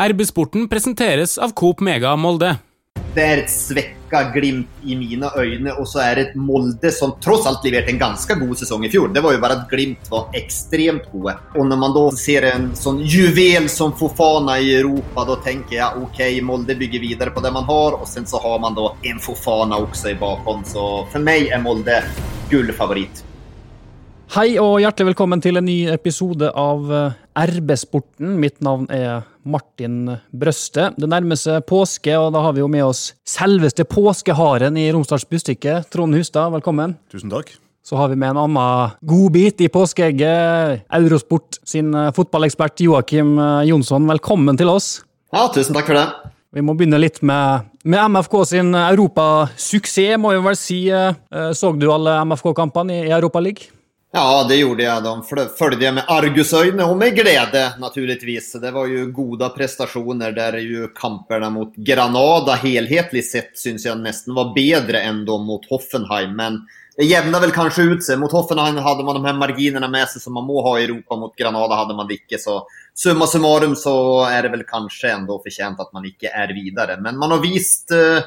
RB-sporten presenteres av Coop Mega Molde. Det er et svekka Glimt i mine øyne, og så er det et Molde som tross alt leverte en ganske god sesong i fjor. Det var jo bare at Glimt var ekstremt gode. Og når man da ser en sånn juvel som Fofana i Europa, da tenker jeg OK, Molde bygger videre på det man har, og sen så har man da en Fofana også i bakhånd. Så for meg er Molde gullfavoritt. Hei og hjertelig velkommen til en ny episode av eh, RB-sporten. Mitt navn er Martin Brøste. Det nærmer seg påske, og da har vi jo med oss selveste påskeharen i Romsdals Bustikke, Trond Hustad, velkommen. Tusen takk. Så har vi med en annen godbit i påskeegget. Eurosport sin eh, fotballekspert Joakim eh, Jonsson, velkommen til oss. Ja, tusen takk for det. Vi må begynne litt med, med MFK sin europasuksess, må vi vel si. Så du alle MFK-kampene i Europaligaen? Ja, det gjorde jeg. De följde jeg med argusøyne og med glede, naturligvis. Det var jo gode prestasjoner der jo kampene mot Granada helhetlig sett syns jeg nesten var bedre enn de mot Hoffenheim. Men det jevna vel kanskje ut seg. Mot Hoffenheim hadde man de her marginene med seg som man må ha i Europa. Mot Granada hadde man det ikke. Så summa summarum så er det vel kanskje enda fortjent at man ikke er videre. Men man har vist uh,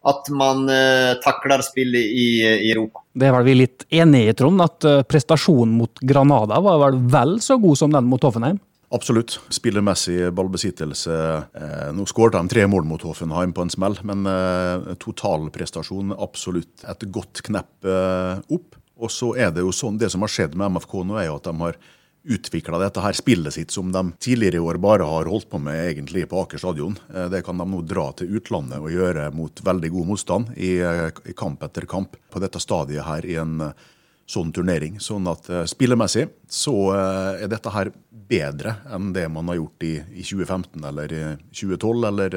at man eh, takler spillet i, i, Europa. Det er vel vi litt enige i, Trond, at eh, prestasjonen mot Granada var vel vel så god som den mot Hoffenheim? Absolutt. Spillermessig ballbesittelse. Eh, nå skåret de tre mål mot Hoffenheim på en smell, men eh, totalprestasjon absolutt et godt knepp eh, opp. Og så er det jo sånn, det som har skjedd med MFK nå, er jo at de har utvikla dette her spillet sitt som de tidligere i år bare har holdt på med egentlig på Aker stadion. Eh, det kan de nå dra til utlandet og gjøre mot veldig god motstand i, eh, kamp etter kamp på dette stadiet her i en eh, sånn turnering. Sånn at spillemessig så er dette her bedre enn det man har gjort i, i 2015 eller 2012 eller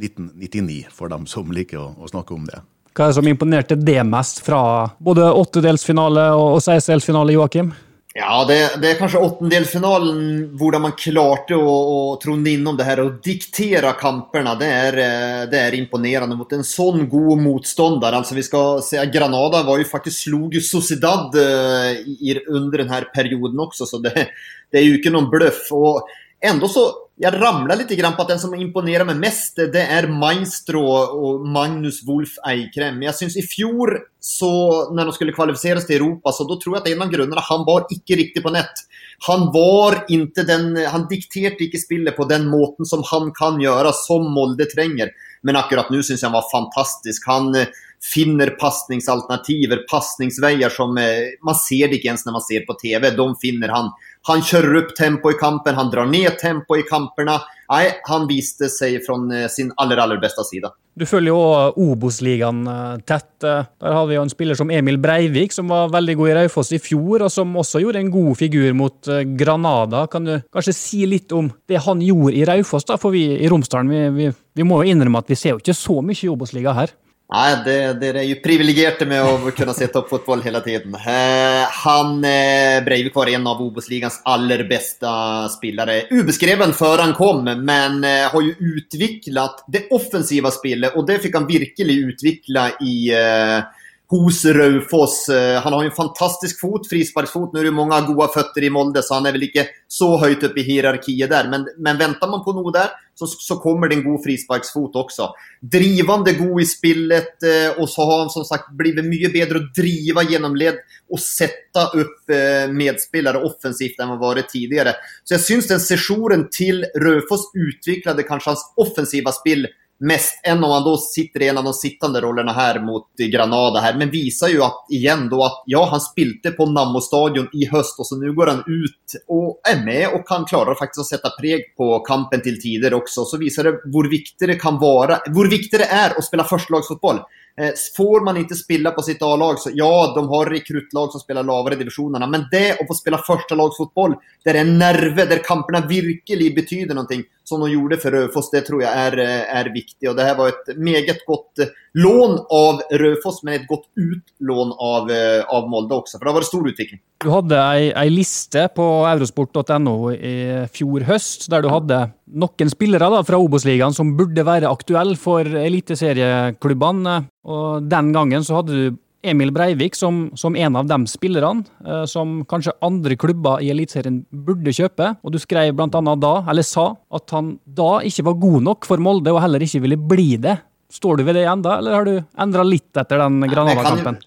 1999, for dem som liker å, å snakke om det. Hva er det som imponerte det mest fra både åttedelsfinale og 16-delsfinale, Joakim? Ja, det, det, er kanskje åttendelsfinalen hvordan man klarte å, å tronne innom det her og diktere kampene. Det er, eh, det er imponerende mot en sånn god motstander. Altså, vi skal se, Granada var jo faktisk slog Sociedad uh, under denne perioden også, så det, det er jo ikke noen bløff. Og enda så, jag ramlar grann på at den som imponerer meg mest, det er Maestro og Magnus Wolf Eikrem. Jeg syns i fjor, så, når de skulle kvalifiseres til Europa, så da tror jeg at en av grunnene han var ikke riktig på nett. Han var ikke den, han dikterte ikke spillet på den måten som han kan gjøre, som Molde trenger. Men akkurat nå syns jeg han var fantastisk. Han finner pasningsalternativer, pasningsveier som eh, Man ser det ikke ens når man ser på TV. De finner han. Han kjører opp tempo i kampen, han drar ned tempo i kampene. Nei, han viste seg fra eh, sin aller, aller beste side. Du følger jo Obos-ligaen eh, tett. Der har vi jo en spiller som Emil Breivik, som var veldig god i Raufoss i fjor, og som også gjorde en god figur mot Granada. Kan du kanskje si litt om det han gjorde i Raufoss? For vi i Romsdalen vi, vi, vi, må jo innrømme at vi ser jo ikke så mye i Obos-liga her. Nei, Dere er jo privilegerte med å kunne se toppfotball hele tiden. Eh, han eh, Breivik var en av Obos-ligaens aller beste spillere. Ubeskreven før han kom, men eh, har jo utviklet det offensive spillet. Og det fikk han virkelig utvikle i eh, hos Raufoss. Eh, han har jo en fantastisk fot, frisparksfot. Nå er det mange gode føtter i Molde, så han er vel ikke så høyt oppe i hierarkiet der. Men, men venter man på noe der, så, så, kommer det en god frisparksfot også. Drivende god i spillet, eh, og så har han som sagt blitt mye bedre å drive gjennom ledd og sette opp eh, medspillere offensivt enn han var vært tidligere. Så jeg syns den sesjonen til Rødfoss utviklet kanskje hans offensive spill mest enn om han då sitter i en av de sittende rollerna här mot Granada här, Men viser jo at, igen då att ja, han spilte på Nammo stadion i høst, og så nå går han ut og er med og kan klara faktiskt å sette preg på kampen til tider også. Så viser det hvor viktig det kan vara, hur viktigt det er å spille førstelagsfotball. Eh, får man ikke spille på sitt A-lag, så ja, de har rekruttlag som spiller lavere divisjoner, men det å få spille førstelagsfotball, der det er nerve, der kamperna virkelig betyder noe, som de gjorde for Raufoss, det tror jeg er, eh, er, viktig. Og det her var et meget godt eh, lån av Raufoss, men et godt utlån av, av, Molde også. For det har vært stor utvikling. Du hadde ei, ei liste på eurosport.no i fjor høst, der du hadde noen spillere da, fra Obos-ligaen som burde være aktuelle for eliteserieklubbene. Og den gangen så hadde du Emil Breivik som, som en av de spillerne eh, som kanskje andre klubber i Eliteserien burde kjøpe. Og du skrev blant annet da, eller sa, at han da ikke var god nok for Molde og heller ikke ville bli det. Står du ved det ennå, eller har du endra litt etter den Granada-kampen?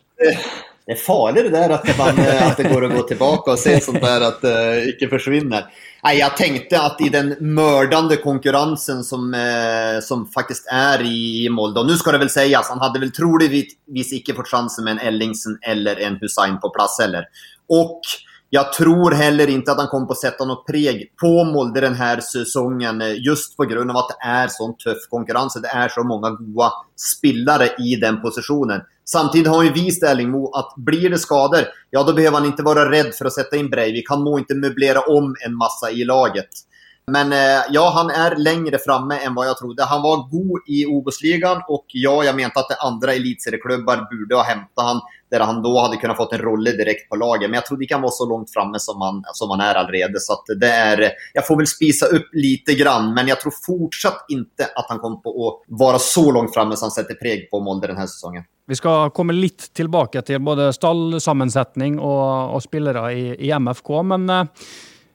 Det er farlig det der at, man, at det går å gå tilbake og se sånt der at det uh, ikke forsvinner. Nei, jeg tenkte at i den mördande konkurransen som, uh, som faktisk er i Molde, og nå skal det vel sies, han hadde vel troligvis ikke fått sjansen med en Ellingsen eller en Hussein på plass heller. Og jeg tror heller ikke at han kommer på å sette noe preg på Molde denne sesongen, eh, just pga. at det er sånn tøff konkurranse. Det er så mange gode spillere i den posisjonen. Samtidig har ju vist Erling at blir det skader, ja da behøver han ikke være redd for å sette inn Breivik. Han må ikke möblera om en masse i laget. Men eh, ja, han er längre framme enn hva jeg trodde. Han var god i Obos-ligaen og ja, jeg mente at andre elitserieklubbar burde ha hentet han der han da hadde kunnet fått en rolle direkte på laget. Men jeg trodde ikke han var så langt framme som han, som han er allerede. Så det er, jeg får vel spise opp lite grann, men jeg tror fortsatt ikke at han kommer på å være så langt framme som han setter preg på Molde denne sesongen. Vi skal komme litt tilbake til både stallsammensetning og, og spillere i, i, MFK. Men uh,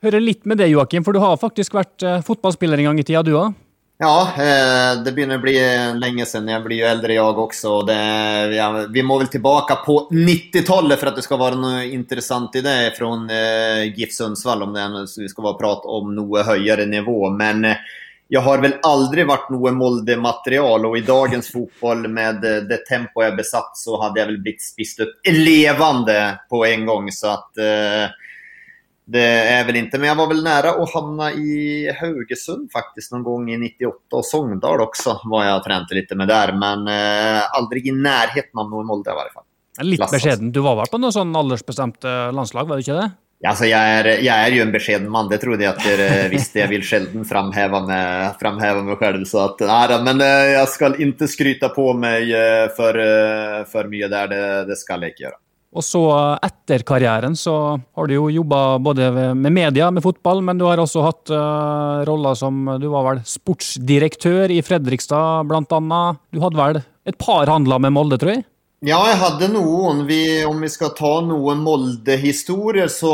høre litt med det, Joakim, for du har faktisk vært uh, fotballspiller en gang i tida, du òg? Ja, eh, det begynner å bli lenge siden. Jeg blir jo eldre, jeg også. Det, ja, vi må vel tilbake på 90-tallet for at det skal være noe interessant i det fra eh, GIF Sundsvall, om det vi skal prate om noe høyere nivå. Men eh, jeg har vel aldri vært noe Molde-material, og i dagens fotball med det tempoet jeg besatt, så hadde jeg vel blitt spist opp levende på en gang. Så at det er vel ikke Men jeg var vel nære å havne i Haugesund faktisk noen gang i 98, og Sogndal også var jeg trente litt med der. Men eh, aldri i nærheten av noe Molde, i hvert fall. Litt beskjeden. Du var vel på noe sånn aldersbestemt landslag, var det ikke det? Altså, jeg, er, jeg er jo en beskjeden mann, det trodde jeg at dere visste. Jeg vil sjelden framheve meg, framheve meg selv. Så at, nei, men eh, jeg skal ikke skryte på meg eh, for, eh, for mye der. Det, det, skal jeg ikke gjøre. Og så etter karrieren så har du jo jobba både med media, med fotball, men du har også hatt uh, roller som Du var vel sportsdirektør i Fredrikstad, blant annet. Du hadde vel et par handler med Molde, tror jeg? Ja, jeg hadde noen. Vi, om vi skal ta noen Molde-historier, så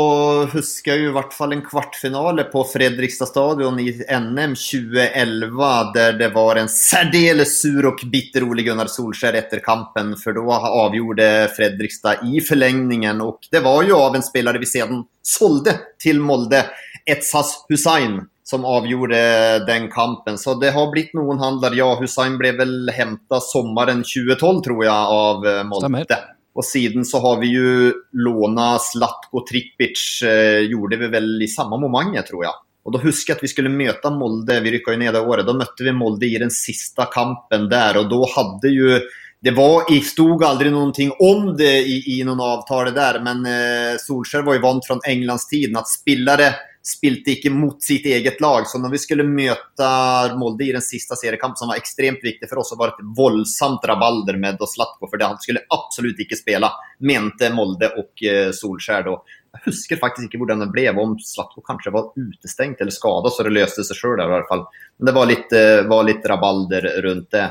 husker jeg i hvert fall en kvartfinale på Fredrikstad stadion i NM 2011, der det var en særdeles sur og bitter Ole Gunnar Solskjær etter kampen, for da avgjorde Fredrikstad i forlengningen. Og det var jo av en spiller vi siden solgte til Molde, Etsas Hussein som avgjorde den kampen. Så det har blitt noen handler. Ja, Hussein ble vel henta sommeren 2012, tror jeg, av eh, Molde. Og siden så har vi jo låna Slatko Trippic, eh, gjorde vi vel i samme moment, tror jeg. Og da husker jeg at vi skulle møte Molde, vi rykka jo ned det året. Da møtte vi Molde i den siste kampen der, og da hadde jo det var, stod aldri ting om det i, i noen avtale der, men eh, Solskjær var jo vant fra Englandstiden at spillere spilte ikke mot sitt eget lag. Så når vi skulle møte Molde i den siste seriekampen, som var ekstremt viktig for oss, så var det et voldsomt rabalder med Zlatko, for han skulle absolutt ikke spille, mente Molde og eh, Solskjær. da. Jeg husker faktisk ikke hvordan det ble, om Zlatko kanskje var utestengt eller skada, så det løste seg sjøl. Men det var litt, eh, var litt rabalder rundt det.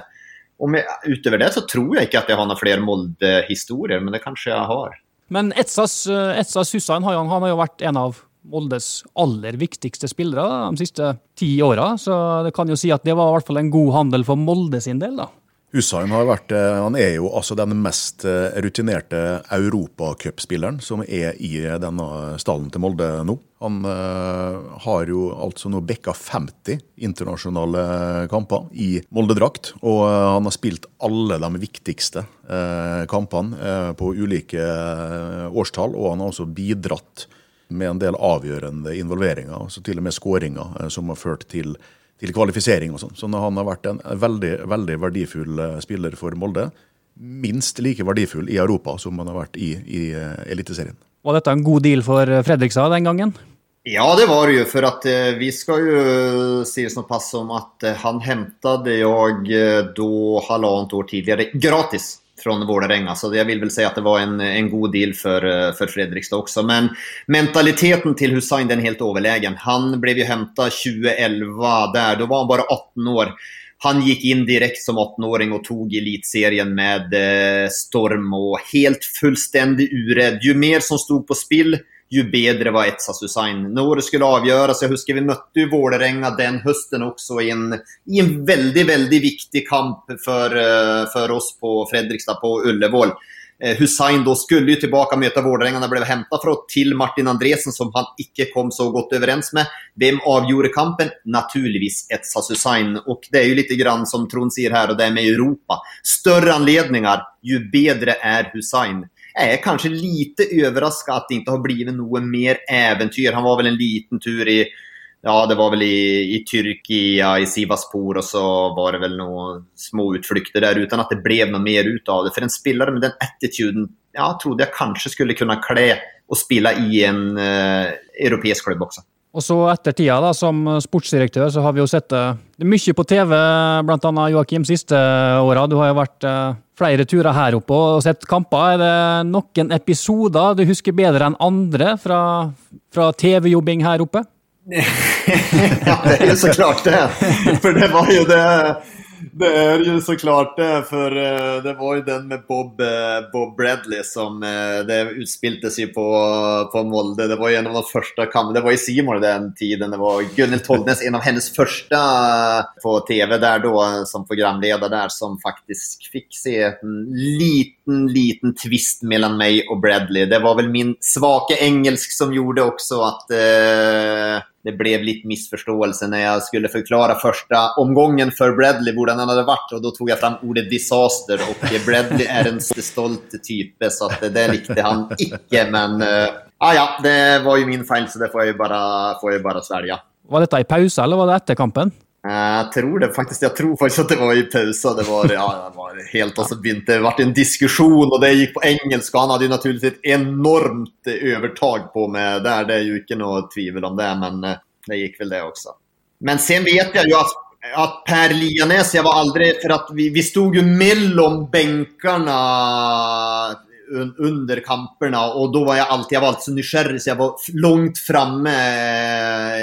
Og med, utover det så tror jeg ikke at jeg har noen flere Molde-historier, men det kanskje jeg har. Men Etsas, eh, Etsas Hussein har, han har jo vært en av Moldes aller viktigste spillere de siste ti åra. Så det kan jo si at det var i hvert fall en god handel for Molde sin del, da. Hussein har vært, eh, han er jo altså den mest eh, rutinerte europacupspilleren som er i denne stallen til Molde nå. Han har jo altså nå bekka 50 internasjonale kamper i Molde-drakt. Og han har spilt alle de viktigste kampene på ulike årstall, og han har også bidratt med en del avgjørende involveringer, altså til og med skåringer, eh, som har ført til, til kvalifisering og sånn. Så han har vært en veldig, veldig verdifull eh, spiller for Molde. Minst like verdifull i Europa som han har vært i, i eh, Eliteserien. Var dette en god deal for Fredrikstad den gangen? Ja, det var det jo. For at eh, vi skal jo si pass som at eh, han hentet det eh, da halvannet år tidligere gratis fra Vålerenga. Så jeg vil vel si at det var en, en god deal for, eh, for, Fredrikstad også. Men mentaliteten til Hussein den er helt overlegen. Han ble jo hentet 2011 der. Da var han bare 18 år. Han gikk in direkte som 18-åring og tog elitserien med eh, storm og helt fullstendig uredd. Jo mer som stod på spill, ju bedre var Etsas Hussein. När det skulle avgöras, jag husker vi mötte ju Vålerenga den hösten också i en, i en väldigt, väldigt viktig kamp för, eh, för oss på Fredrikstad på Ullevål. Eh, Hussein då skulle ju tillbaka möta Vålerenga när blev hämtad från Martin Andresen som han icke kom så gott överens med. Vem avgjorde kampen? Naturligtvis Etsas Hussein. Och det är ju lite grann som Trond säger här och det är med Europa. Större anledningar, ju bättre är Hussein. Jag er kanskje lite overraska at det ikke har blitt noe mer eventyr. Han var vel en liten tur i Ja, det var vel i, i Tyrkia, i Sivaspor og så var det vel noen små utflykter der, utan at det ble noe mer ut av det. For en spiller med den attituden, ja, trodde jeg kanskje skulle kunne kle å spille i en uh, europeisk klubb också. Og så etter tida da, som sportsdirektør så har vi jo sett det, det mye på TV, blant annet Joakim, siste åra. Du har jo vært eh, flere turer her oppe og sett kamper. Er det noen episoder du husker bedre enn andre fra, fra TV-jobbing her oppe? ja, det er jo så klart det. For det var jo det. Det er jo så klart det, för eh, det var jo den med Bob, eh, Bob Bradley som eh, det utspiltes seg på, på Molde. Det var jo en av de første kampene det var i Simor den tiden. Det var Gunhild Tollnes, en av hennes første på tv der da, som programleder der, som faktisk fikk se en liten, liten tvist mellom meg og Bradley. Det var vel min svake engelsk som gjorde også at eh, det ble litt misforståelse når jeg skulle forklare første omgången for Bradley, hvordan han hadde vært, og da tog jeg fram ordet disaster Og Bradley er en stolt type, så det likte han ikke. Men uh, ah, ja, det var jo min feil, så det får jeg bare, bara svälja. Var dette i pause, eller var det etter kampen? Jag tror det faktisk jeg tror faktisk at det var i pausen. Det var, ja, det var helt altså, så det ble en diskusjon, og det gikk på engelsk, Han hadde jo naturligvis et enormt overtak på mig där. Det er jo ikke noe tvivel om det, men eh, det gikk vel, det også. Men sen vet jeg jo at, at Per Lianes, jeg var aldri, for at vi, vi stod jo mellom bänkarna under kamperna och då var jag alltid, jag var alltid så nysgjerrig så jag var långt framme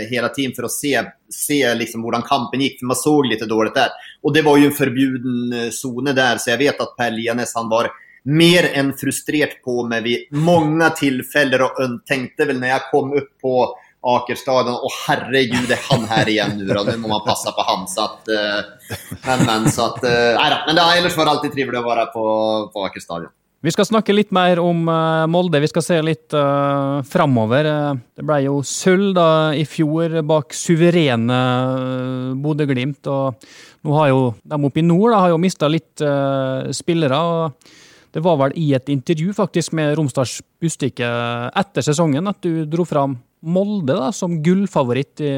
hele hela tiden för att se, se liksom hur kampen gick, för man såg lite dåligt där. Och det var ju en förbjuden eh, zone där, så jag vet att Per Lianes, han var mer än frustrerad på mig vid många tillfällen och tänkte väl när jag kom upp på Akerstaden och herregud, är han her igjen nå? Nå må man passe på han. Så at, eh, men, men, så at, nei da. Men det, ellers var det alltid trivelig å være på, på Akerstadion. Vi skal snakke litt mer om uh, Molde. Vi skal se litt uh, framover. Uh, det ble jo sølv i fjor bak suverene uh, Bodø-Glimt. Og nå har jo de oppe i nord da, har jo mista litt uh, spillere. og Det var vel i et intervju faktisk med Romsdals Bustikke etter sesongen at du dro fram Molde da, som gullfavoritt i,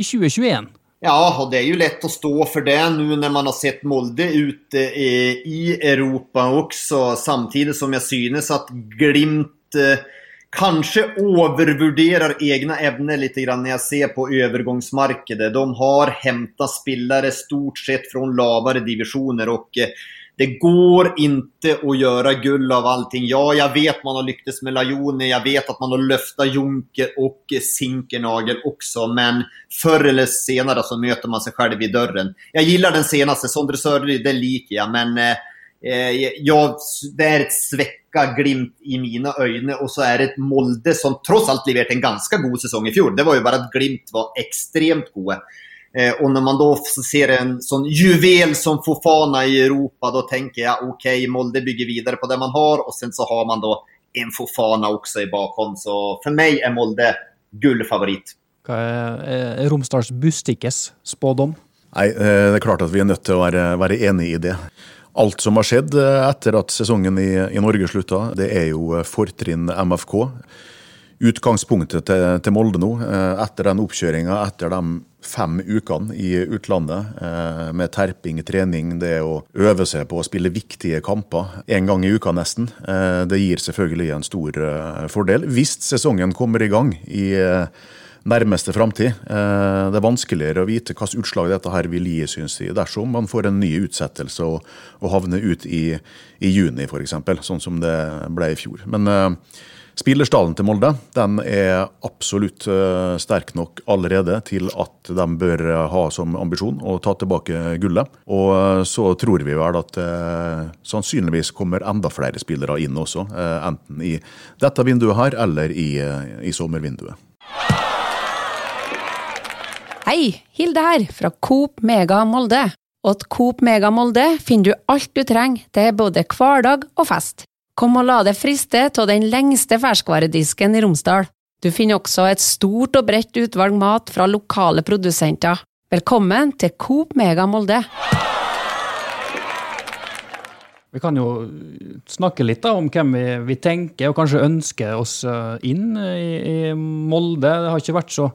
i 2021. Ja, och det är ju lätt att stå för det nu när man har sett Molde ute i Europa också. Samtidigt som jag synes att Glimt kanskje kanske övervärderar egna ämnen lite grann när jag ser på övergångsmarknaden. De har hämtat spelare stort sett från lavare divisioner och eh, det går inte å gjøre gull av allting. Ja, jeg vet man har lyktes med Lajoni, jeg vet at man har löftat Junker og Zinkernagel også, men før eller senere så møter man seg selv i døren. Jeg gillar den seneste, Sondre Sørli, det liker jeg, men eh, jag, det er et svekka glimt i mine øyne, og så er det et Molde som tross alt leverte en ganske god sesong i fjor. Det var jo bare at Glimt var extremt goda. Eh, och när man då ser en sån juvel som Fofana i Europa, då tänker jag okej, okay, Molde bygger vidare på det man har och sen så har man då en Fofana också i bakom. Så för mig är Molde gullfavorit. Hva er Romsdals Bustikkes spådom? Nei, eh, Det er klart at vi er nødt til å være, være enig i det. Alt som har skjedd eh, etter at sesongen i, i Norge slutta, det er jo fortrinn MFK. Utgangspunktet til, til Molde nå, etter den oppkjøringa, etter de fem ukene i utlandet eh, med terping, trening, det å øve seg på å spille viktige kamper én gang i uka nesten. Eh, det gir selvfølgelig en stor eh, fordel, hvis sesongen kommer i gang i nærmeste framtid. Det er vanskeligere å vite hvilket utslag dette her vil gi, synes de, dersom man får en ny utsettelse og, og havner ut i, i juni, f.eks., sånn som det ble i fjor. Men Spillerstallen til Molde den er absolutt uh, sterk nok allerede til at de bør ha som ambisjon å ta tilbake gullet. Og uh, så tror vi vel at eh, sannsynligvis kommer enda flere spillere inn også. enten i dette vinduet her eller i, i sommervinduet. Hei, Hilde her, fra Coop Mega Molde. Og til Coop Mega Molde finner du alt du trenger til både hverdag og fest. Kom og la deg friste av den lengste ferskvaredisken i Romsdal. Du finner også et stort og bredt utvalg mat fra lokale produsenter. Velkommen til Coop Mega Molde. Vi kan jo snakke litt da, om hvem vi, vi, tenker og kanskje ønsker oss eh, inn i, i, Molde. Det har ikke vært så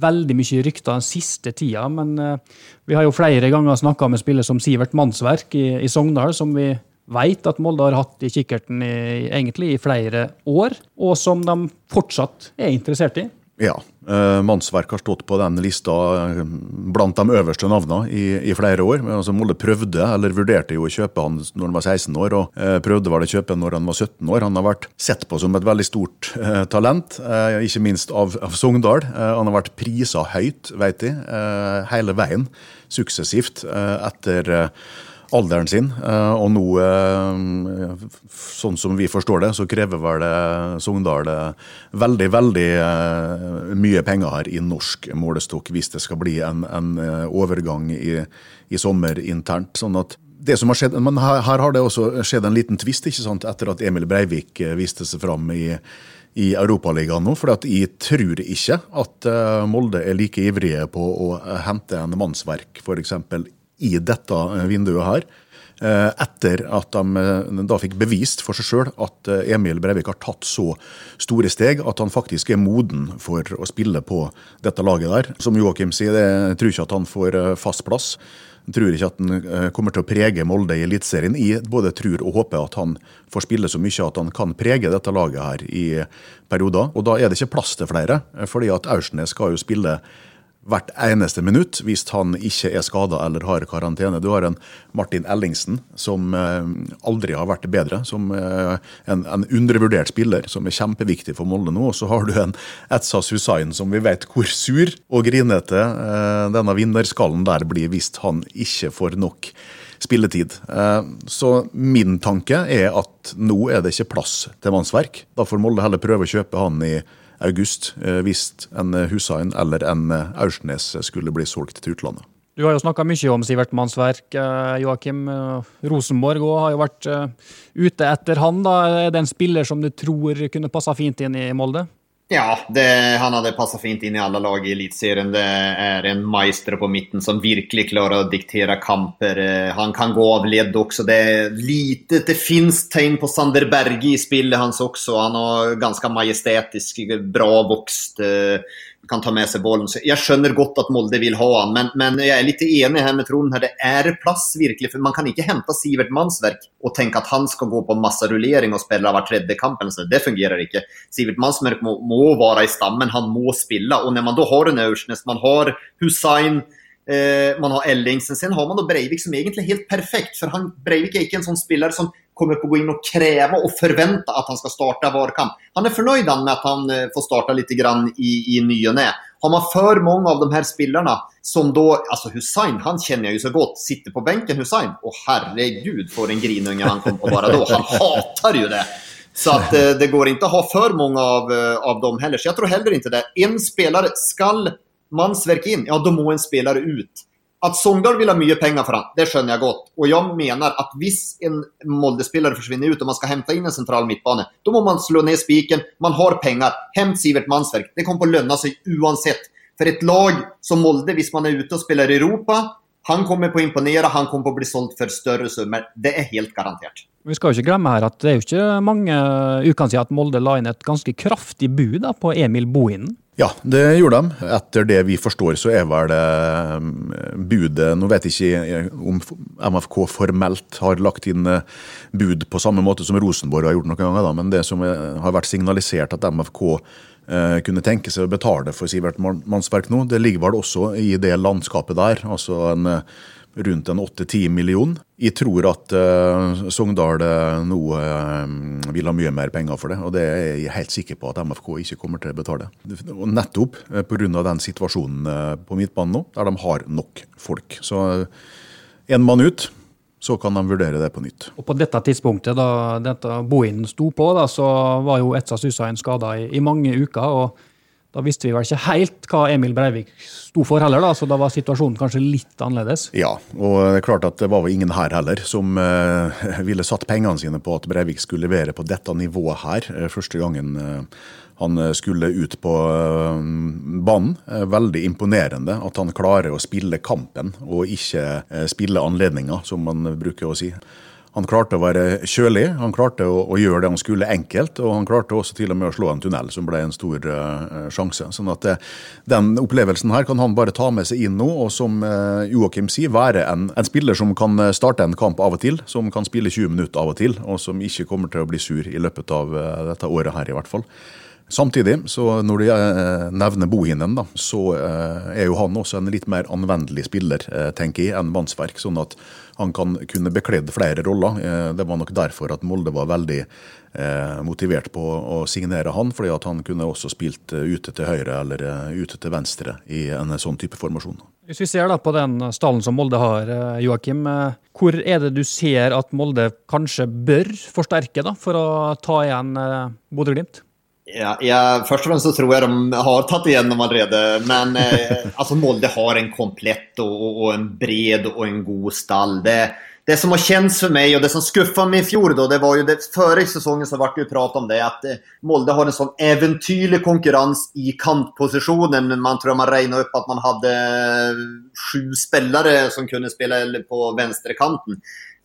veldig mye rykter den siste tida, men uh, vi har jo flere ganger snakka med spillet som Sivert Mannsverk i, i Sogndal, som vi veit at Molde har hatt i kikkerten i, egentlig i flere år, og som de fortsatt er interessert i. Ja. Eh, Mannsverk har stått på den lista eh, blant de øverste navnene i, i flere år. Altså Molde prøvde, eller vurderte jo å kjøpe han når han var 16 år, og eh, prøvde vel å kjøpe han når han var 17 år. Han har vært sett på som et veldig stort eh, talent, ikke minst av, av Sogndal. han har vært prisa høyt, vet de, hele veien, suksessivt, etter alderen sin. Eh, og nå, eh, sånn som vi forstår det, så krever vel Sogndal veldig, veldig eh, mye penger her i norsk målestokk hvis det skal bli en, en overgang i, i, sommer internt. sånn at det som har skjedd, men her, her, har det også skjedd en liten tvist etter at Emil Breivik viste seg fram i i Europaligaen nå, for jeg tror ikke at Molde er like ivrige på å hente en mannsverk f.eks i dette eh, vinduet her. Eh, etter at de eh, da fikk bevist for seg sjøl at Emil Breivik har tatt så store steg at han faktisk er moden for å spille på dette laget der. Som Joakim sier, jeg tror ikke at han får fast plass. Jeg tror ikke at han kommer til å prege Molde i Eliteserien. Jeg både tror og håper at han får spille så mye at han kan prege dette laget her i perioder. Og da er det ikke plass til flere, fordi at Aursnes skal jo spille hvert eneste minutt hvis han ikke er skada eller har karantene. Du har en Martin Ellingsen som eh, aldri har vært bedre, som eh, en, en undervurdert spiller som er kjempeviktig for Molde nå. Og så har du en Etsas Hussain som vi vet hvor sur og grinete eh, denne vinnerskallen der blir hvis han ikke får nok spilletid. Så min tanke er at nå er det ikke plass til mannsverk. Da får Molde heller prøve å kjøpe han i august eh, hvis en eh, Hussein eller en eh, Aursnes skulle bli solgt til utlandet. Du har jo snakka mye om Sivert Mannsverk, Joakim. Rosenborg òg har jo vært ute etter han. da. Er det en spiller som du tror kunne passa fint inn i Molde? Ja, det, han hadde passa fint inn i alle lag i Eliteserien. Det er en maestro på midten som virkelig klarer å diktere kamper. Eh, han kan gå av ledd også. Det er lite, det fins tegn på Sander Berge i spillet hans også. Han har ganske majestetisk, bra vokst. Eh, kan ta med seg bollen. Så jeg skjønner godt at Molde vil ha han, men, men jeg er litt enig her med Trond. Her. Det er plass virkelig, for Man kan ikke hente Sivert Mannsverk og tenke at han skal gå på masse rullering og spille hver tredje kamp. Det fungerer ikke. Sivert Mannsverk må, må være i stammen, han må spille. Og når man da har en Aursnes, man har Hussein eh, man har Ellingsen. Sen har man da Breivik som egentlig er helt perfekt. For han, Breivik er ikke en sånn spiller som kommer på å gå inn og kreve og forvente at han skal starte hver kamp. Han er fornøyd med at han eh, får starte litt grann i, i ny og ne. Har man for mange av de her spillerne som da altså Hussein han kjenner jeg jo så godt. Sitter på benken, Hussein. Å herregud, for en grinunge han kom på bare da. Han hater jo det. Så att, eh, det går ikke å ha for mange av, eh, av dem heller. Så jeg tror heller ikke det. En spiller skal mannsverk inn, ja da må en spiller ut. At Sogndal vil ha mye penger for han, det skjønner jeg godt. Og jeg mener at hvis en Molde-spiller forsvinner ut og man skal hente inn en sentral midtbane, da må man slå ned spiken. Man har penger. Hent Sivert Mannsverk. Det kommer på å lønne seg uansett. For et lag som Molde, hvis man er ute og spiller i Europa, han kommer på å imponere, han kommer på å bli solgt for større summer. Det er helt garantert. Vi skal jo ikke glemme her at det er jo ikke mange ukene siden at Molde la inn et ganske kraftig bud på Emil Bohinen. Ja, det gjorde de. Etter det vi forstår, så er vel eh, budet Nå vet jeg ikke om MFK formelt har lagt inn eh, bud på samme måte som Rosenborg har gjort noen ganger, da, men det som har vært signalisert at MFK eh, kunne tenke seg å betale for Sivert Mannsverk nå, det ligger vel også i det landskapet der. altså en rundt en 8-10 million. Jeg tror at uh, Sogndal nå uh, vil ha mye mer penger for det, og det er jeg helt sikker på at MFK ikke kommer til å betale. Og nettopp uh, pga. den situasjonen uh, på midtbanen nå, der de har nok folk. Så én mann ut så kan de vurdere det på nytt. Og På dette tidspunktet, da dette Bohin sto på, da, så var jo Etsa Susain skada i, i, mange uker. og Da visste vi vel ikke helt hva Emil Breivik sto for heller, da, så da var situasjonen kanskje litt annerledes. Ja, og det er klart at det var vel ingen her heller som eh, ville satt pengene sine på at Breivik skulle levere på dette nivået her. Eh, første gangen eh, han eh, skulle ut på eh, banen. Veldig imponerende at han klarer å spille kampen og ikke spille anledninga, som man bruker å si. Han klarte å være kjølig, han klarte å, å, gjøre det han skulle enkelt, og han klarte også til og med å slå en tunnel, som ble en stor uh, sjanse. Sånn at uh, Den opplevelsen her kan han bare ta med seg inn nå, og som uh, Joakim sier, være en, en, spiller som kan starte en kamp av og til, som kan spille 20 minutter av og til, og som ikke kommer til å bli sur i løpet av dette året her, i hvert fall. Samtidig, så når du eh, nevner Bohinen, da, så eh, er jo han også en litt mer anvendelig spiller, eh, tenker jeg, enn Mannsverk. Sånn at han kan kunne bekledd flere roller. Det var nok derfor at Molde var veldig motivert på å signere han, fordi at han kunne også spilt ute til høyre eller ute til venstre i en sånn type formasjon. Hvis vi ser da på den stallen som Molde har, Joakim. Hvor er det du ser at Molde kanskje bør forsterke da, for å ta igjen Bodø-Glimt? Ja, ja, først og fremst så tror jeg de har tatt igjennom allerede. Men eh, altså Molde har en komplett og, og, og, en bred og en god stall. Det, det som har kjent for meg og det som skuffa meg i fjor, då, det var jo det, före sesongen så ble det prat om det at eh, Molde har en sånn eventyrlig konkurrens i kantpositionen. Man tror man regna opp at man hade eh, sju spillere som kunne spela på vänsterkanten.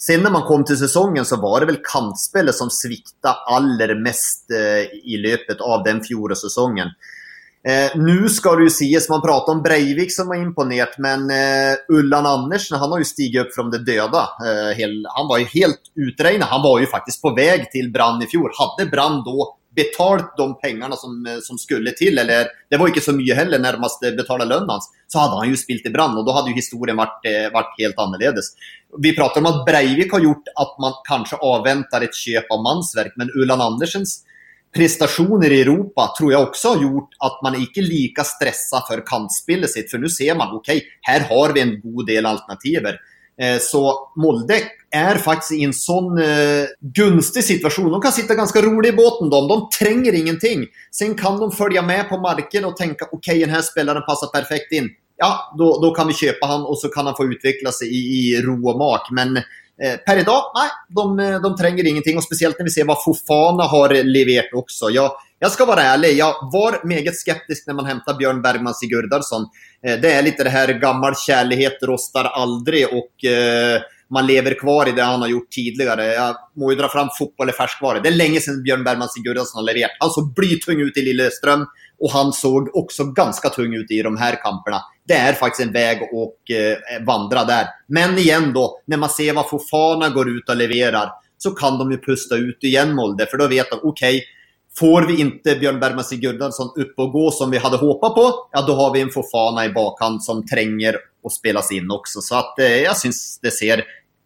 Sen när man kom till säsongen så var det väl kantspelet som sviktade aller mest eh, i løpet av den fjolårssäsongen. Eh, nu ska det ju sies, man pratar om Breivik som var imponerat, men eh, Ullan Andersen han har ju stigit upp från det döda. Eh, han var ju helt uträknad. Han var ju faktiskt på väg till Brand i fjol. Hade Brand då betalt de pengene som, eh, som skulle til, eller det var ikke så mye heller nærmest betale lønnen hans, så hadde han jo spilt i brand og da hadde jo historien vært, vært, helt annerledes. Vi prater om at Breivik har gjort at man kanskje avventer et kjøp av mansverk, men Ulland Andersens prestationer i Europa tror jeg også har gjort at man ikke er like stressa for kantspillet sitt. for nå ser man, OK, her har vi en god del alternativer. Eh, så Molde är faktiskt i en sån eh, gunstig situation. De kan sitta ganska rolig i båten. De, de tränger ingenting. Sen kan de följa med på marken och tänka okej, okay, den här spelaren passar perfekt in. Ja, då kan vi köpa han och så kan han få utveckla sig i, i ro och mak. Men eh, per idag, nej, de, de tränger ingenting. Och speciellt när vi ser vad Fofana har levererat också. Jag, jag ska vara ärlig, jag var meget skeptisk när man hämtade Björn Bergman Sigurdarsson. Eh, det är lite det här gammal kärlighet rostar aldrig och eh, man lever kvar i det han har gjort tidligere. Jeg må jo dra fram fotball i ferskvare. Det er lenge siden Bjørn Bergman Sigurdsson har levert. Han så blytung ut i Lillestrøm, og han såg også ganske tung ut i de her kampene. Det er faktisk en vei å vandre der. Men igjen, da, når man ser hva Fofana går ut og leverer, så kan de jo pusta ut igjen, Molde, For da vet de OK. Får vi ikke Bjørn Bergman Sigurdarsson opp og gå som vi hadde håpet på, ja da har vi en Fofana i bakhand som trenger å spilles in også. Så at, eh, jag syns det ser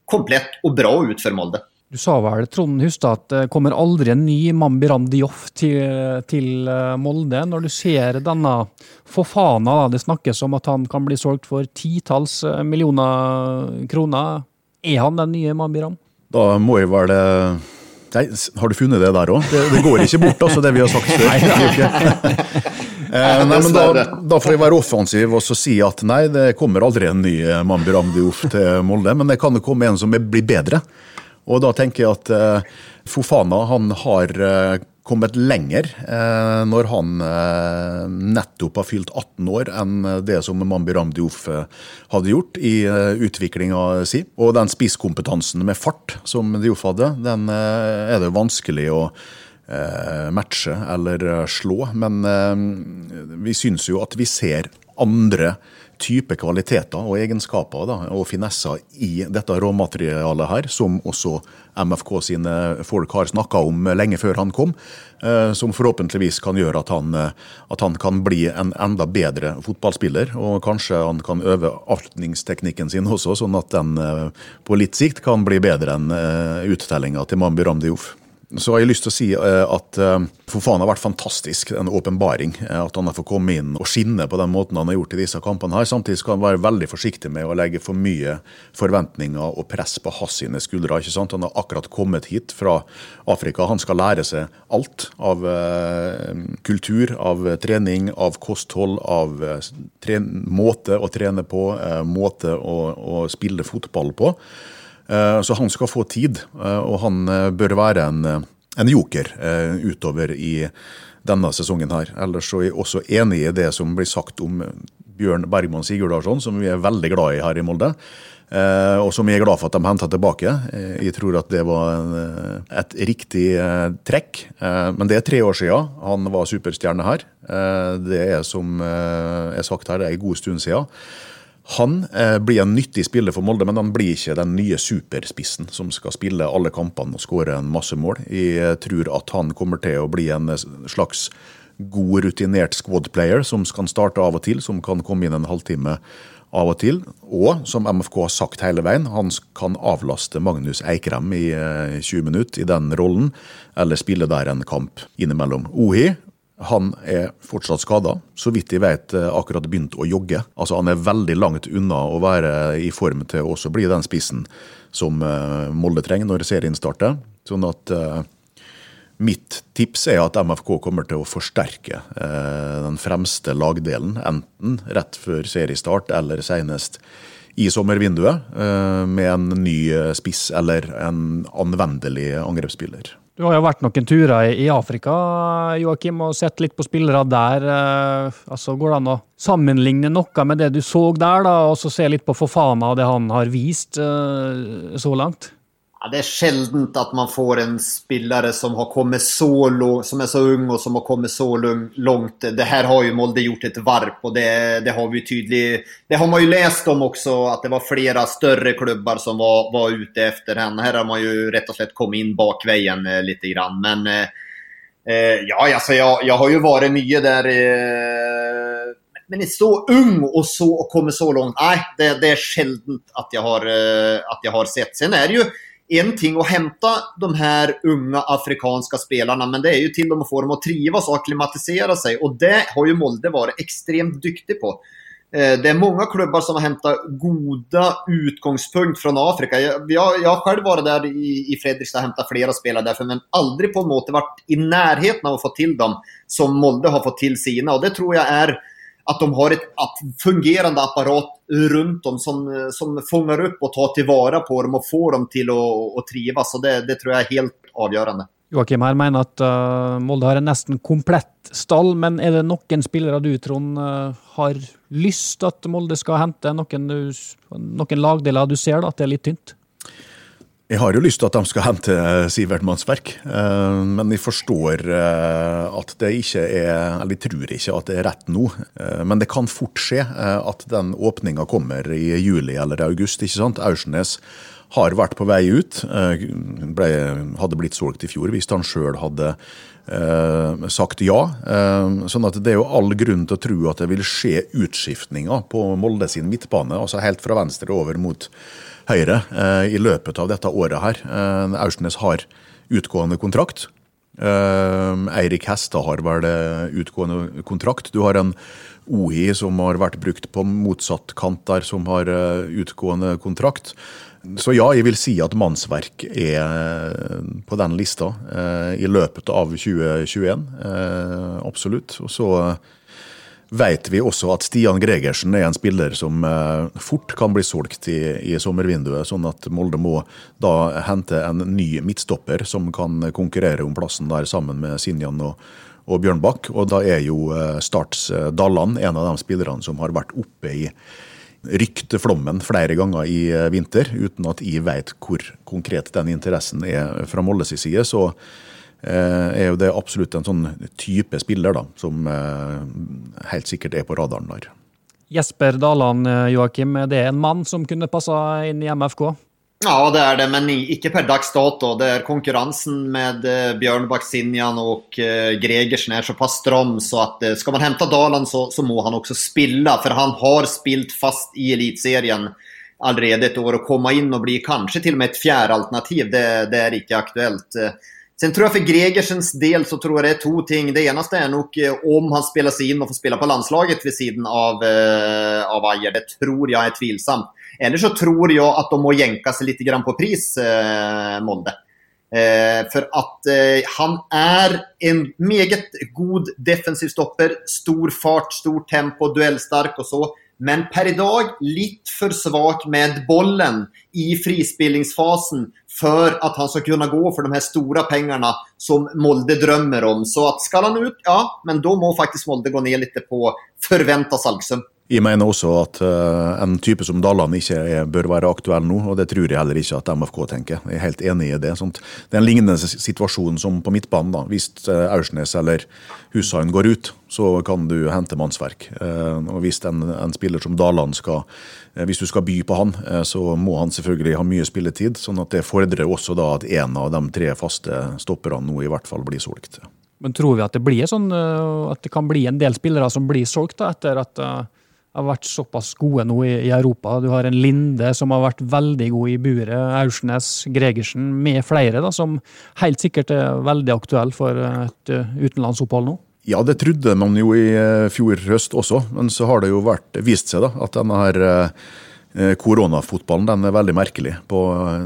komplett og bra ut for Molde. Du sa vel, Trond Hustad, at det kommer aldri en ny Mambi Randioff til, til, eh, Molde. Når du ser denne Fofana, da, det snakkes om at han kan bli solgt for titalls eh, millioner kroner. Er han den nye Mambi Ram? Da må jeg vel Nei, har du funnet det der òg? Det, det, går ikke bort, altså, det vi har sagt før. Eh, nei, men da, da, får jeg være offensiv og si at nei, det kommer aldri en ny eh, Mambi Ramdiouf til Molde, men det kan jo komme en som blir bedre. Og da tenker jeg at eh, Fofana han har eh, kommet lenger eh, når han eh, nettopp har fylt 18 år, enn det som Mambi Ramdiouf hadde gjort i utviklinga si. Og den spisskompetansen med fart som Diouf hadde, den er det vanskelig å Eh, matche eller eh, slå. Men eh, vi syns jo at vi ser andre type kvaliteter og egenskaper da, og finesser i dette råmaterialet her, som også MFK sine folk har snakka om lenge før han kom, eh, som forhåpentligvis kan gjøre at han, at han, kan bli en enda bedre fotballspiller. Og kanskje han kan øve avslutningsteknikken sin også, sånn at den på litt sikt kan bli bedre enn uttellinga til Mambi Ramdi Diouf. Så har jeg lyst til å si eh, at eh, for faen har vært fantastisk, en åpenbaring. Eh, at han har fått komme inn og skinne på den måten han har gjort i disse kampene. her. Samtidig skal han være veldig forsiktig med å legge for mye forventninger og press på hans sine skuldre. ikke sant? Han har akkurat kommet hit fra Afrika. Han skal lære seg alt av kultur, av trening, av kosthold, av måte å trene på, måte å, å spille fotball på. Eh, så han skal få tid, eh, og han eh, bør være en, en joker utover i denne sesongen her. Ellers så er jeg også enig i det som blir sagt om Bjørn Bergman Sigurdarsson, som vi er veldig glad i her i Molde. og som jeg er glad for at de henta tilbake. jeg tror at det var et riktig trekk. men det er tre år siden han var superstjerne her. det er som er sagt her, det er en god stund siden. Han eh, blir en nyttig spiller for Molde, men han blir ikke den nye superspissen som skal spille alle kampene og skåre en masse mål. Jeg tror at han kommer til å bli en slags god, rutinert squad player som kan starte av og til, som kan komme inn en halvtime av og til. Og som MFK har sagt hele veien, han kan avlaste Magnus Eikrem i 20 eh, minutter i den rollen, eller spille der en kamp innimellom. Ohi han er fortsatt skada. Så vidt jeg vet eh, akkurat begynt å jogge. Altså Han er veldig langt unna å være i form til å også bli den spissen som eh, Molde trenger når serien starter. Sånn at uh, mitt tips er at MFK kommer til å forsterke uh, den fremste lagdelen. Enten rett før seriestart eller senest i sommervinduet, uh, med en ny spiss eller en anvendelig angrepsspiller. Du har jo vært noen turer i Afrika Joakim, og sett litt på spillere der. Eh, altså, Går det an å sammenligne noe med det du så der, da, og så se litt på Fofana og det han har vist eh, så langt? Det er sjeldent at man får en spiller som har kommit så som er så ung og som har kommet så langt. Det her har jo Molde gjort et varp og det, det har vi tydelig Det har man jo lest om også, at det var flere større klubbar som var, var ute etter henne. Her har man jo rett og slett kommet inn bakveien eh, lite grann. Men eh, eh ja, altså, jeg, jeg, har jo vært mye der Eh, men er så ung og så å kommer så langt Nei, det, det er sjeldent at jeg har, eh, att har sett. Sen er det ju en ting att hämta de här unga afrikanska spelarna, men det är ju till dem att få dem att trivas och akklimatisera sig. Och det har ju Molde varit extremt dyktig på. Eh, det är många klubbar som har hämtat goda utgångspunkt från Afrika. Jag, jag, har själv varit där i, i Fredrikstad och hämtat flera spelare därför, men aldrig på något varit i närheten av att få till dem som Molde har fått till sina. Och det tror jag är att de har ett fungerande apparat rundt dem som, som fångar upp och tar tillvara på dem och får dem til å, å trives. Så det, det tror jeg er helt avgjørende. Joakim her mener at uh, Molde har en nesten komplett stall, men er det noen spillere du, Trond, uh, har lyst at Molde skal hente? Noen, noen lagdeler du ser da, at det er litt tynt? Jeg har jo lyst til at de skal hente Sivert Mannsverk, eh, men jeg forstår eh, at det ikke er Eller jeg tror ikke at det er rett nå. Eh, men det kan fort skje at den åpninga kommer i juli eller august. ikke sant? Aursnes har vært på vei ut. Ble, hadde blitt solgt i fjor hvis han sjøl hadde sagt ja. Sånn at det er jo all grunn til å tro at det vil skje utskiftninger på Molde sin midtbane, altså helt fra venstre over mot Høyre eh, i løpet av dette året her. Eh, Aursnes har utgående kontrakt. Eh, Eirik Hestad har vel utgående kontrakt. Du har en OI som har vært brukt på motsatt kant der, som har utgående kontrakt. Så ja, jeg vil si at mannsverk er på den lista i løpet av 2021. Absolutt. Og så vet vi også at Stian Gregersen er en spiller som eh, fort kan bli solgt i, i, sommervinduet. Sånn at Molde må da hente en ny midtstopper som kan konkurrere om plassen der sammen med Sinjan og, og Bjørnbakk. Og da er jo eh, Starts eh, Dalland en av de spillerne som har vært oppe i rykteflommen flere ganger i vinter, uten at jeg vet hvor konkret den interessen er fra Moldes side. så Eh, er jo det absolutt en sånn type spiller da, som eh, helt sikkert er på radaren der. Jesper Daland, Joakim, er det en mann som kunne passa inn i MFK? Ja, det er det, men ikke per dags dato. Det er konkurransen med Bjørn Baksinjan og eh, Gregersen er såpass strøm, stram så at skal man hente Daland så, så må han også spille. For han har spilt fast i elitserien allerede et år Å komme inn og bli kanskje til og med et fjerde alternativ, det, det er ikke aktuellt. Sen tror jag för Gregersens del så tror jag det är två ting. Det ena är nog eh, om han spelar sig in och får spela på landslaget vid sidan av, eh, av Ajer. Det tror jag är tvilsamt. Eller så tror jag att de må jänka sig lite grann på pris, eh, Molde. Eh, för att eh, han är en meget god defensiv stopper. Stor fart, stor tempo, duellstark och så. Men per i dag litt for svak med bollen i frispillingsfasen for at han skal kunne gå for de her store pengene som Molde drømmer om. Så at skal han ut, ja, men da må faktisk Molde gå ned litt på forventa salgssum. Jeg mener også at uh, en type som Dalland ikke er, bør være aktuell nå, og det tror jeg heller ikke at MFK tenker. Jeg er helt enig i det. Sånt. Det er en lignende situasjon som på midtbanen. da. Hvis uh, Aursnes eller Hushain går ut, så kan du hente mannsverk. Uh, og Hvis en, en, spiller som Dalland skal hvis du skal by på han, så må han selvfølgelig ha mye spilletid. sånn at det fordrer også da at en av de tre faste stopperne nå i hvert fall blir solgt. Men tror vi at det sånn, at det kan bli en del spillere som blir solgt da, etter at har vært såpass gode nå i, i, Europa. Du har en Linde som har vært veldig god i buret. Aursnes, Gregersen med flere, da, som helt sikkert er veldig aktuelle for et uh, utenlandsopphold nå. Ja, det trodde man jo i uh, fjor høst også, men så har det jo vært, vist seg da, at denne her uh, Koronafotballen den er veldig merkelig. På,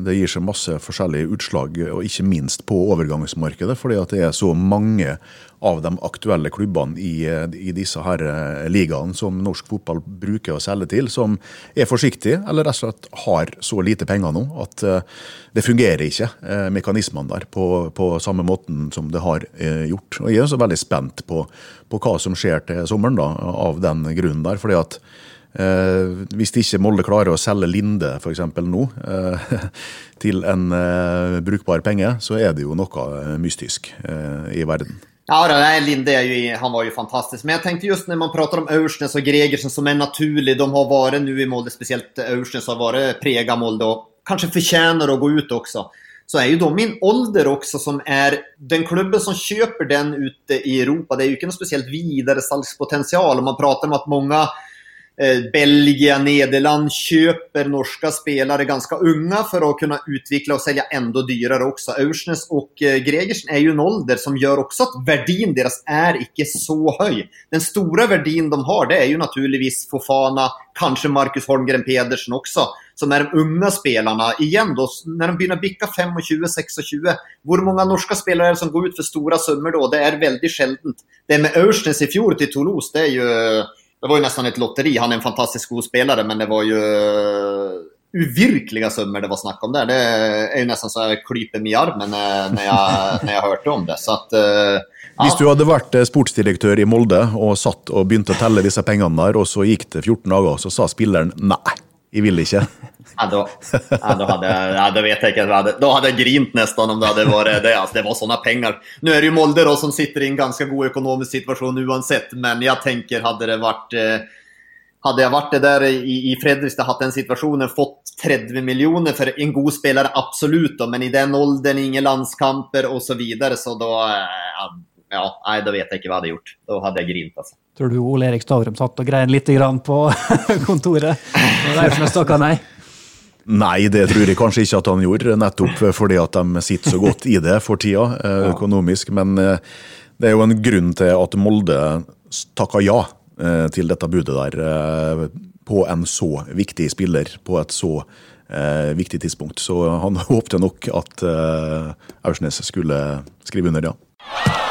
det gir seg masse forskjellige utslag, og ikke minst på overgangsmarkedet. fordi at det er så mange av de aktuelle klubbene i, i disse her eh, ligaene som norsk fotball bruker å selge til, som er forsiktige, eller rett og slett har så lite penger nå at det fungerer ikke, mekanismene der, på, på, samme måten som det har gjort. Og Jeg er også veldig spent på, på, hva som skjer til sommeren da, av den grunnen der. fordi at Eh, hvis ikke Molde klarer å selge Linde f.eks. nå eh, til en eh, brukbar penge, så er det jo noe mystisk i verden. Ja, nej, Linde ju, han var jo fantastisk. Men jeg tenkte just når man prater om Aursnes og Gregersen som er naturlig. De har vært nå i Molde, spesielt Aursnes har vært prega Molde og kanskje fortjener å gå ut også. Så er jo da min ålder også, som er den klubben som kjøper den ute i Europa. Det er jo ikke noe spesielt vidare salgspotential. Man prater om at många Eh, Belgien, Nederland köper norska spelare ganska unga för att kunna utveckla och sälja ändå dyrare också. Aursnes och eh, Gregersen är ju en ålder som gör också att värdin deras är ikke så hög. Den stora värdin de har det är ju naturligtvis Fofana, kanske Marcus Holmgren Pedersen också, som är de unga spelarna. Igen då, när de begynner å bikke 25, 26, Hvor mange norske spelare er det som går ut for store summer da? Det er veldig sjeldent. Det med Aursnes i fjor til Toulouse, det er ju det var ju nästan ett lotteri. Han är en fantastisk god spelare, men det var ju uvirkelige summor det var snack om där. Det är ju nästan så jag klyper mig i armen när jag, när jag hørte om det. Så att, ja. Eh, Hvis du hadde vært eh, sportsdirektør i Molde og satt og begynte å telle disse pengene der, og så gikk det 14 dager, så sa spilleren nei, jeg vil ikke. Ja, da, ja, da, hadde, ja, da vet jag inte. Hade, då hade jag grint nesten om det hadde vært det. Altså, det var sånne penger. Nå er det jo Molde da, som sitter i en ganske god økonomisk situasjon uansett, Men jeg tenker hadde det vært hadde jeg vært det der i, i Fredrikstad, hatt den situasjonen, fått 30 miljoner for en god spelare, absolut. Men i den alderen, ingen landskamper osv., så videre, så da Eh, ja, nei, da vet jeg ikke hva jeg hadde gjort. Da hadde jeg grint altså. Tror du Ole Erik Stavrum satt og grein litt på kontoret? Og derfor stakk han nei? Nei, det tror jeg kanskje ikke at han gjorde, nettopp fordi at de sitter så godt i det for tida, eh, økonomisk. Men eh, det er jo en grunn til at Molde takka ja eh, til dette budet der, på en så viktig spiller på et så viktig tidspunkt. Så han håpte nok at Aursnes skulle skrive under, ja.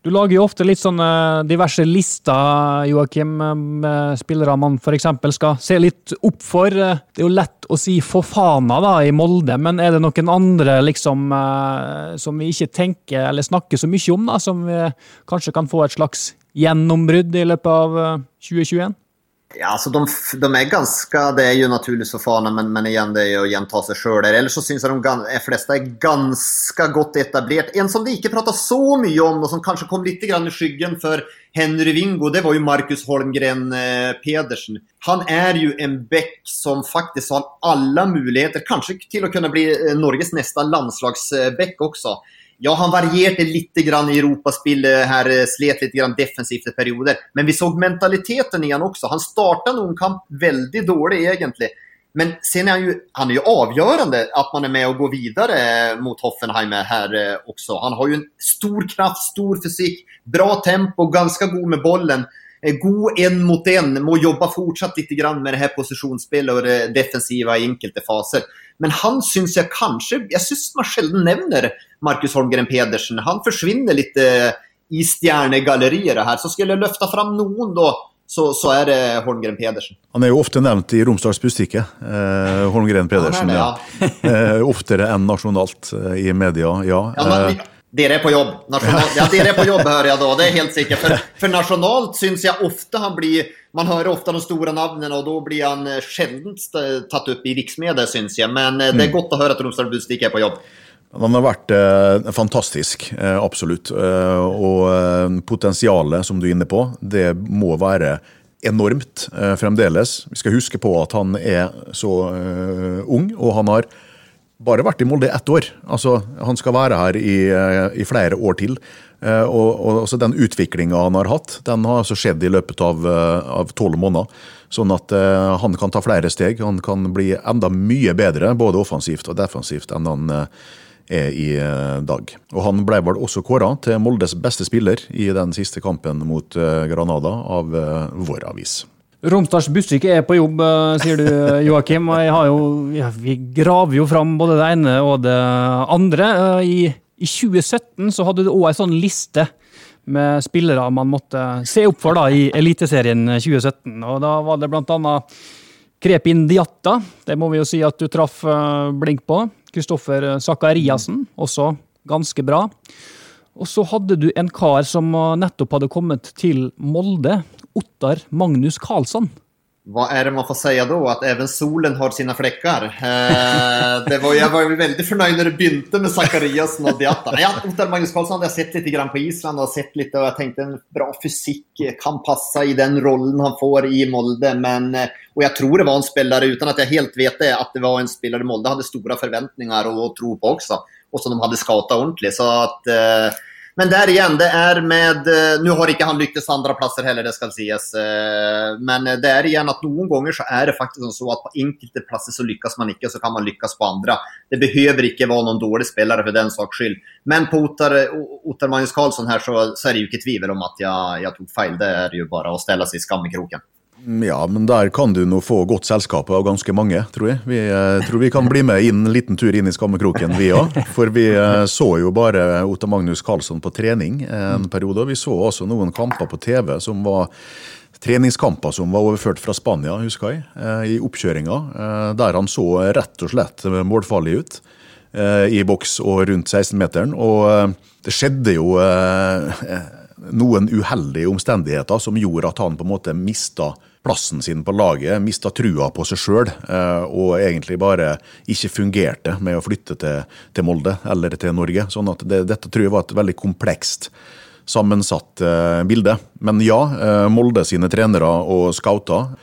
Du lager jo ofte litt sånne diverse lister, Joakim, med spillere man f.eks. skal se litt opp for. Det er jo lett å si Fofana da, i Molde, men er det noen andre liksom, eh, som vi ikke tenker eller snakker så mye om, da, som vi kanskje kan få et slags gjennombrudd i løpet av 2021? Ja, altså de, de, er ganske det er jo naturlig så faen, men, men igjen, det er jo å gjenta sig der. Eller så syns jeg de fleste er ganske godt etablert. En som vi ikke prata så mye om og som kanskje kom litt i skyggen for Henry Wingo, det var jo Markus Holmgren eh, Pedersen. Han er jo en bäck som faktisk har alle muligheter, kanskje til å kunne bli eh, Norges neste landslagsbäck också. Ja, han varierte litt i Europaspill här, eh, slet litt defensivt i perioder. Men vi såg mentaliteten i han også. Han starta noen kamp veldig dårlig, egentlig. Men sen er han jo, han er jo avgjørende at man er med og går videre mot Hoffenheim her også. Han har jo en stor kraft, stor fysikk, bra tempo, ganske god med bollen. Eh, god en mot en, må jobbe fortsatt litt grann med det her posisjonsspillet og det defensiva i enkelte faser. Men han syns jeg kanskje Jeg syns man sjelden nevner Markus Holmgren Pedersen. Han forsvinner litt i stjernegalleriet her. Så skulle jeg løfte fram noen, da, så, så er det Holmgren Pedersen. Han er jo ofte nevnt i Romsdals Bustikke, eh, Holmgren Pedersen. Ja, det, ja. eh, oftere enn nationalt eh, i media, ja. ja men, eh, dere är på jobb. National, ja, dere är på jobb hör jag då, det är helt säkert. För, för nationalt syns jag ofta han blir, man hör ofta de stora namnen och då blir han sjelden tatt upp i riksmedia syns jeg. Men mm. det er godt å høre at Romsdal Romsdals er på jobb. Han har vært eh, fantastisk, eh, absolutt. Eh, og eh, potensialet, som du er inne på, det må være enormt eh, fremdeles. Vi skal huske på at han er så eh, ung, og han har bare vært i Molde ett år. Altså, han skal være her i, i flere år til. og, og altså, Den utviklinga han har hatt, den har altså skjedd i løpet av tolv måneder. Sånn at han kan ta flere steg. Han kan bli enda mye bedre, både offensivt og defensivt, enn han er i uh, dag. Og Han ble vel også kåra til Moldes beste spiller i den siste kampen mot eh, Granada av eh, vår avis. Romsdals Bustikke er på jobb, sier du Joakim. Ja, vi graver jo fram både det ene og det andre. I, i 2017 så hadde du òg ei sånn liste med spillere man måtte se opp for da, i Eliteserien 2017. Og Da var det blant annet Krepin Diatta. Det må vi jo si at du traff blink på. Kristoffer Sakariassen, også ganske bra. Og så hadde du en kar som nettopp hadde kommet til Molde. Ottar Magnus Karlsson. Hva er det man får säga då? Att även solen har sine fläckar. Eh, det var, jag var väldigt förnöjd när det begynte med Zacharias och Diatta. Ja, Ottar Magnus Karlsson hade jag sett lite grann på Island och sett lite och jag tänkte en bra fysik kan passa i den rollen han får i Molde. Men, og och jag tror det var en spelare, utan att jag helt vet det, att det var en spelare Molde hade stora förväntningar och tro på också. Och som de hade scoutat ordentligt. Så att eh, men der igjen, det er med Nå Nu har ikke han lyktes andreplasser heller, det skal ses. Eh, men det er igjen at noen ganger så er det faktisk så at på enkelte plasser så lykkes man inte, så kan man lykkes på andre. Det behøver ikke være noen dårlig spillere for den saks skyld. Men på Ottar, Ottar Magnus Karlsson her så, så er det jo ikke tvivel om at jeg, jeg tog feil. Det er jo bare å stelle seg i skammekroken. Ja, men der kan du nå få godt selskap av ganske mange, tror jeg. Vi eh, tror vi kan bli med inn en liten tur inn i skammekroken, vi òg. For vi eh, så jo bare Otta Magnus Karlsson på trening en periode. Og Vi så også noen kamper på TV som var treningskamper som var overført fra Spania, husker jeg, eh, i oppkjøringa. Eh, der han så rett og slett målfarlig ut eh, i boks og rundt 16-meteren. Og eh, det skjedde jo noen uheldige omstendigheter som gjorde at han på en måte mista plassen sin på laget, mista trua på seg sjøl eh, og egentlig bare ikke fungerte med å flytte til, til Molde eller til Norge. Sånn at det, dette tror jeg var et veldig komplekst sammensatt eh, bilde. Men ja, eh, Molde sine trenere og scouter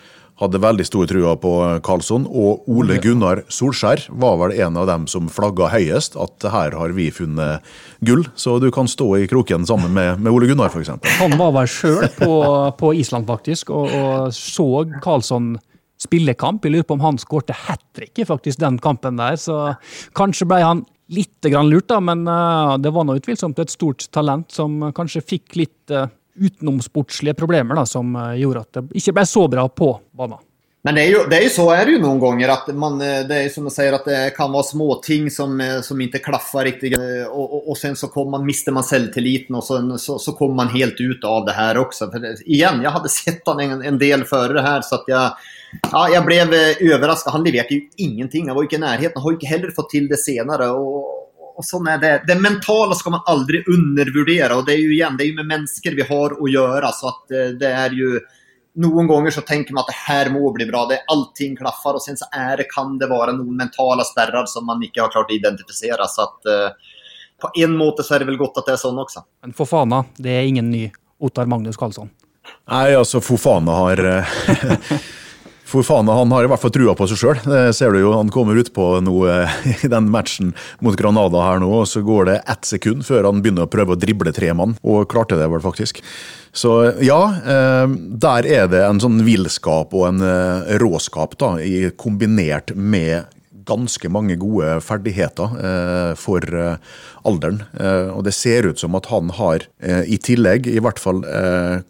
hadde veldig stor trua på Karlsson. Og Ole Gunnar Solskjær var vel en av dem som flagga høyest at her har vi funnet gull. Så du kan stå i kroken sammen med, med Ole Gunnar, f.eks. Han var vel sjøl på, på, Island, faktisk, og, og så Karlsson spillekamp. Jeg lurer på om han skårte hat trick faktisk den kampen der, så kanskje ble han litt grann lurt, da, men uh, det var nå utvilsomt et stort talent som kanskje fikk litt uh, utenomsportslige problemer da, som eh, gjorde at det ikke ble så bra på banen. Men det er, jo, det er jo så er det jo noen ganger. at man, eh, det er som man sier at det kan være småting som, eh, som ikke klaffer riktig. Og, og, og sen så man, mister man selvtilliten, og så, så, så kommer man helt ut av det her også. For det, igjen, jeg hadde sett han en, en del før det her, så jeg, ja, jeg ble överraskad. Han leverte jo ingenting, han var jo ikke i nærheten. han har jo ikke heller fått til det senere. Och, och sånn er det. Det mentale skal man aldri undervurdere. og det er jo igjen, det er jo med mennesker vi har å gjøre. Så att eh, det er jo noen ganger så tenker man at det her må bli bra. Det, allting klaffer. Og sen så er det, kan det være noen mentale sperrer som man ikke har klart å identifisere. Så at uh, på en måte så er det vel godt at det er sånn også. Men Fofana, det er ingen ny Ottar Magnus Karlsson. Nei, altså Fofana har Fofana han har i hvert fall trua på seg sjøl. Det ser du jo, han kommer utpå nå i den matchen mot Granada her nå, og så går det ett sekund før han begynner å prøve å drible tre mann, og klarte det vel faktisk. Så ja, der er det en sånn villskap og en råskap da, kombinert med ganske mange gode ferdigheter eh, for eh, alderen. Eh, og det ser ut som at han har, i tillegg, i hvert fall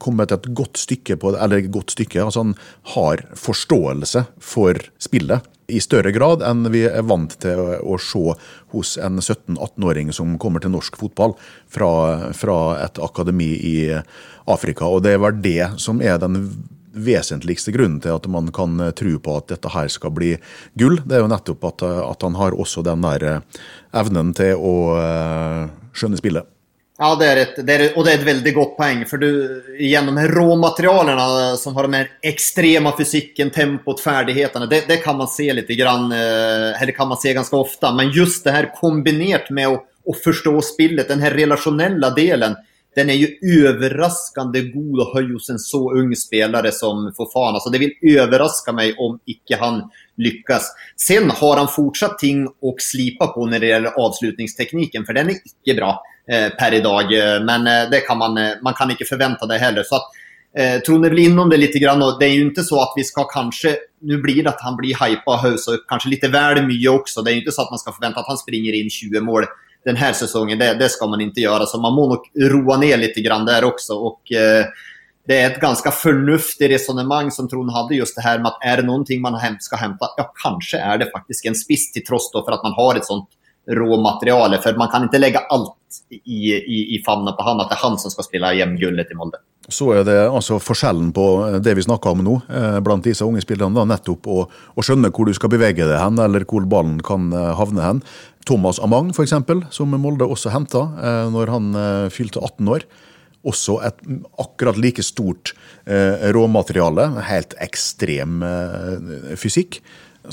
kommet et godt stykke på Eller et godt stykke, altså han har forståelse for spillet. I større grad enn vi er vant til å, se hos en 17-18-åring som kommer til norsk fotball fra, fra et akademi i Afrika. Og det vel det som er den vesentligste grunnen til at man kan eh, tro på at dette her skal bli gull, det er jo nettopp at, eh, at han har også den der eh, evnen til å skjønne spillet. Ja, det er, et, det er, og det er et veldig godt poeng. For du, gjennom råmaterialene som har den ekstreme fysikken, tempoet, ferdighetene, det, det, kan man se litt grann, eller kan man se ganske ofte. Men just det her kombinert med å, å forstå spillet, den her relasjonelle delen, den er jo overraskende god å høre hos en så ung spelare som Fofana. Så det vil overraske meg om ikke han lykkes. Sen har han fortsatt ting å slipe på når det gjelder avslutningsteknikken, for den er ikke bra eh, per dag. Men eh, det kan man, eh, man kan ikke forvente det heller. Så at, eh, Trond er innom det litt. Grann, og det er jo ikke så at vi skal kanskje Nå blir det at han blir hypa og hausa kanskje litt vel mye også. Det er jo ikke så at man skal forvente at han springer inn 20 mål denne sesongen. Det, det, ska man ikke gjøre. Så man må nok roa ned litt grann där också. Och, eh, det er et ganske fornuftig resonemang som Trond hadde, just det her med at er det någonting man skal hente, ja, kanskje er det faktisk en spiss, til tross for at man har et sånt råmaterial. For man kan ikke legge alt i, i, i famnen på han, at det er han som skal spille hjem gullet i Molde. Så er det altså forskjellen på det vi snakker om nå, eh, blant disse unge spillerne, da, nettopp å, å, skjønne hvor du skal bevege deg hen, eller hvor ballen kan eh, havne hen. Thomas Amang, f.eks., som Molde også henta eh, når han eh, fylte 18 år. Også et akkurat like stort eh, råmateriale. Helt ekstrem eh, fysikk.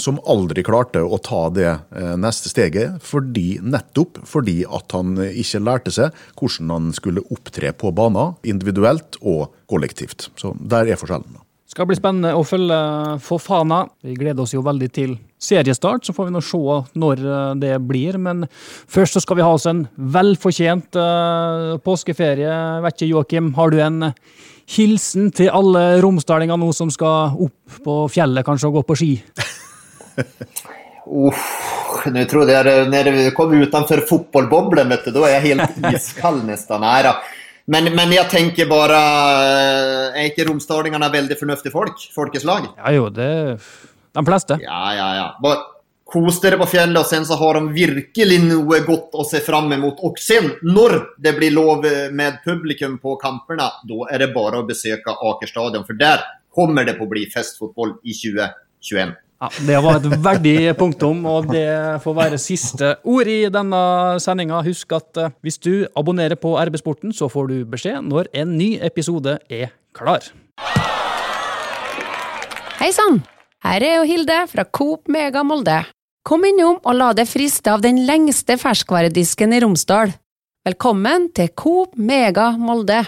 Som aldri klarte å ta det eh, neste steget, fordi, nettopp fordi at han ikke lærte seg hvordan han skulle opptre på banen, individuelt og kollektivt. Så der er forskjellen. Skal bli spennende å følge Fofana. Vi gleder oss jo veldig til seriestart, så får vi nå se når eh, det blir. Men først så skal vi ha oss en velfortjent uh, påskeferie. Vet ikke, Joakim, har du en hilsen til alle romsdalinger nå som skal opp på fjellet kanskje og gå på ski? Uff, nå trodde jeg når vi kom utenfor fotballboblen, da er jeg helt iskald nesten. Nei da. Men, men, jeg tenker bare eh, Er ikke romsdalingene veldig fornuftige folk? Folkeslag? Ja jo, det De fleste. Ja, ja, ja. Bare Kos dere på fjellet, og sen så har de virkelig noe godt å se fram mot. Og sen, når det blir lov med publikum på kampene, da er det bare å besøke Aker stadion. For der kommer det på å bli festfotball i 2021. Ja, Det var et verdig punktum, og det får være siste ord i denne sendinga. Husk at eh, hvis du abonnerer på RB-sporten, så får du beskjed når en ny episode er klar. Hei sann! Her er jo Hilde fra Coop Mega Molde. Kom innom og la deg friste av den lengste ferskvaredisken i Romsdal. Velkommen til Coop Mega Molde.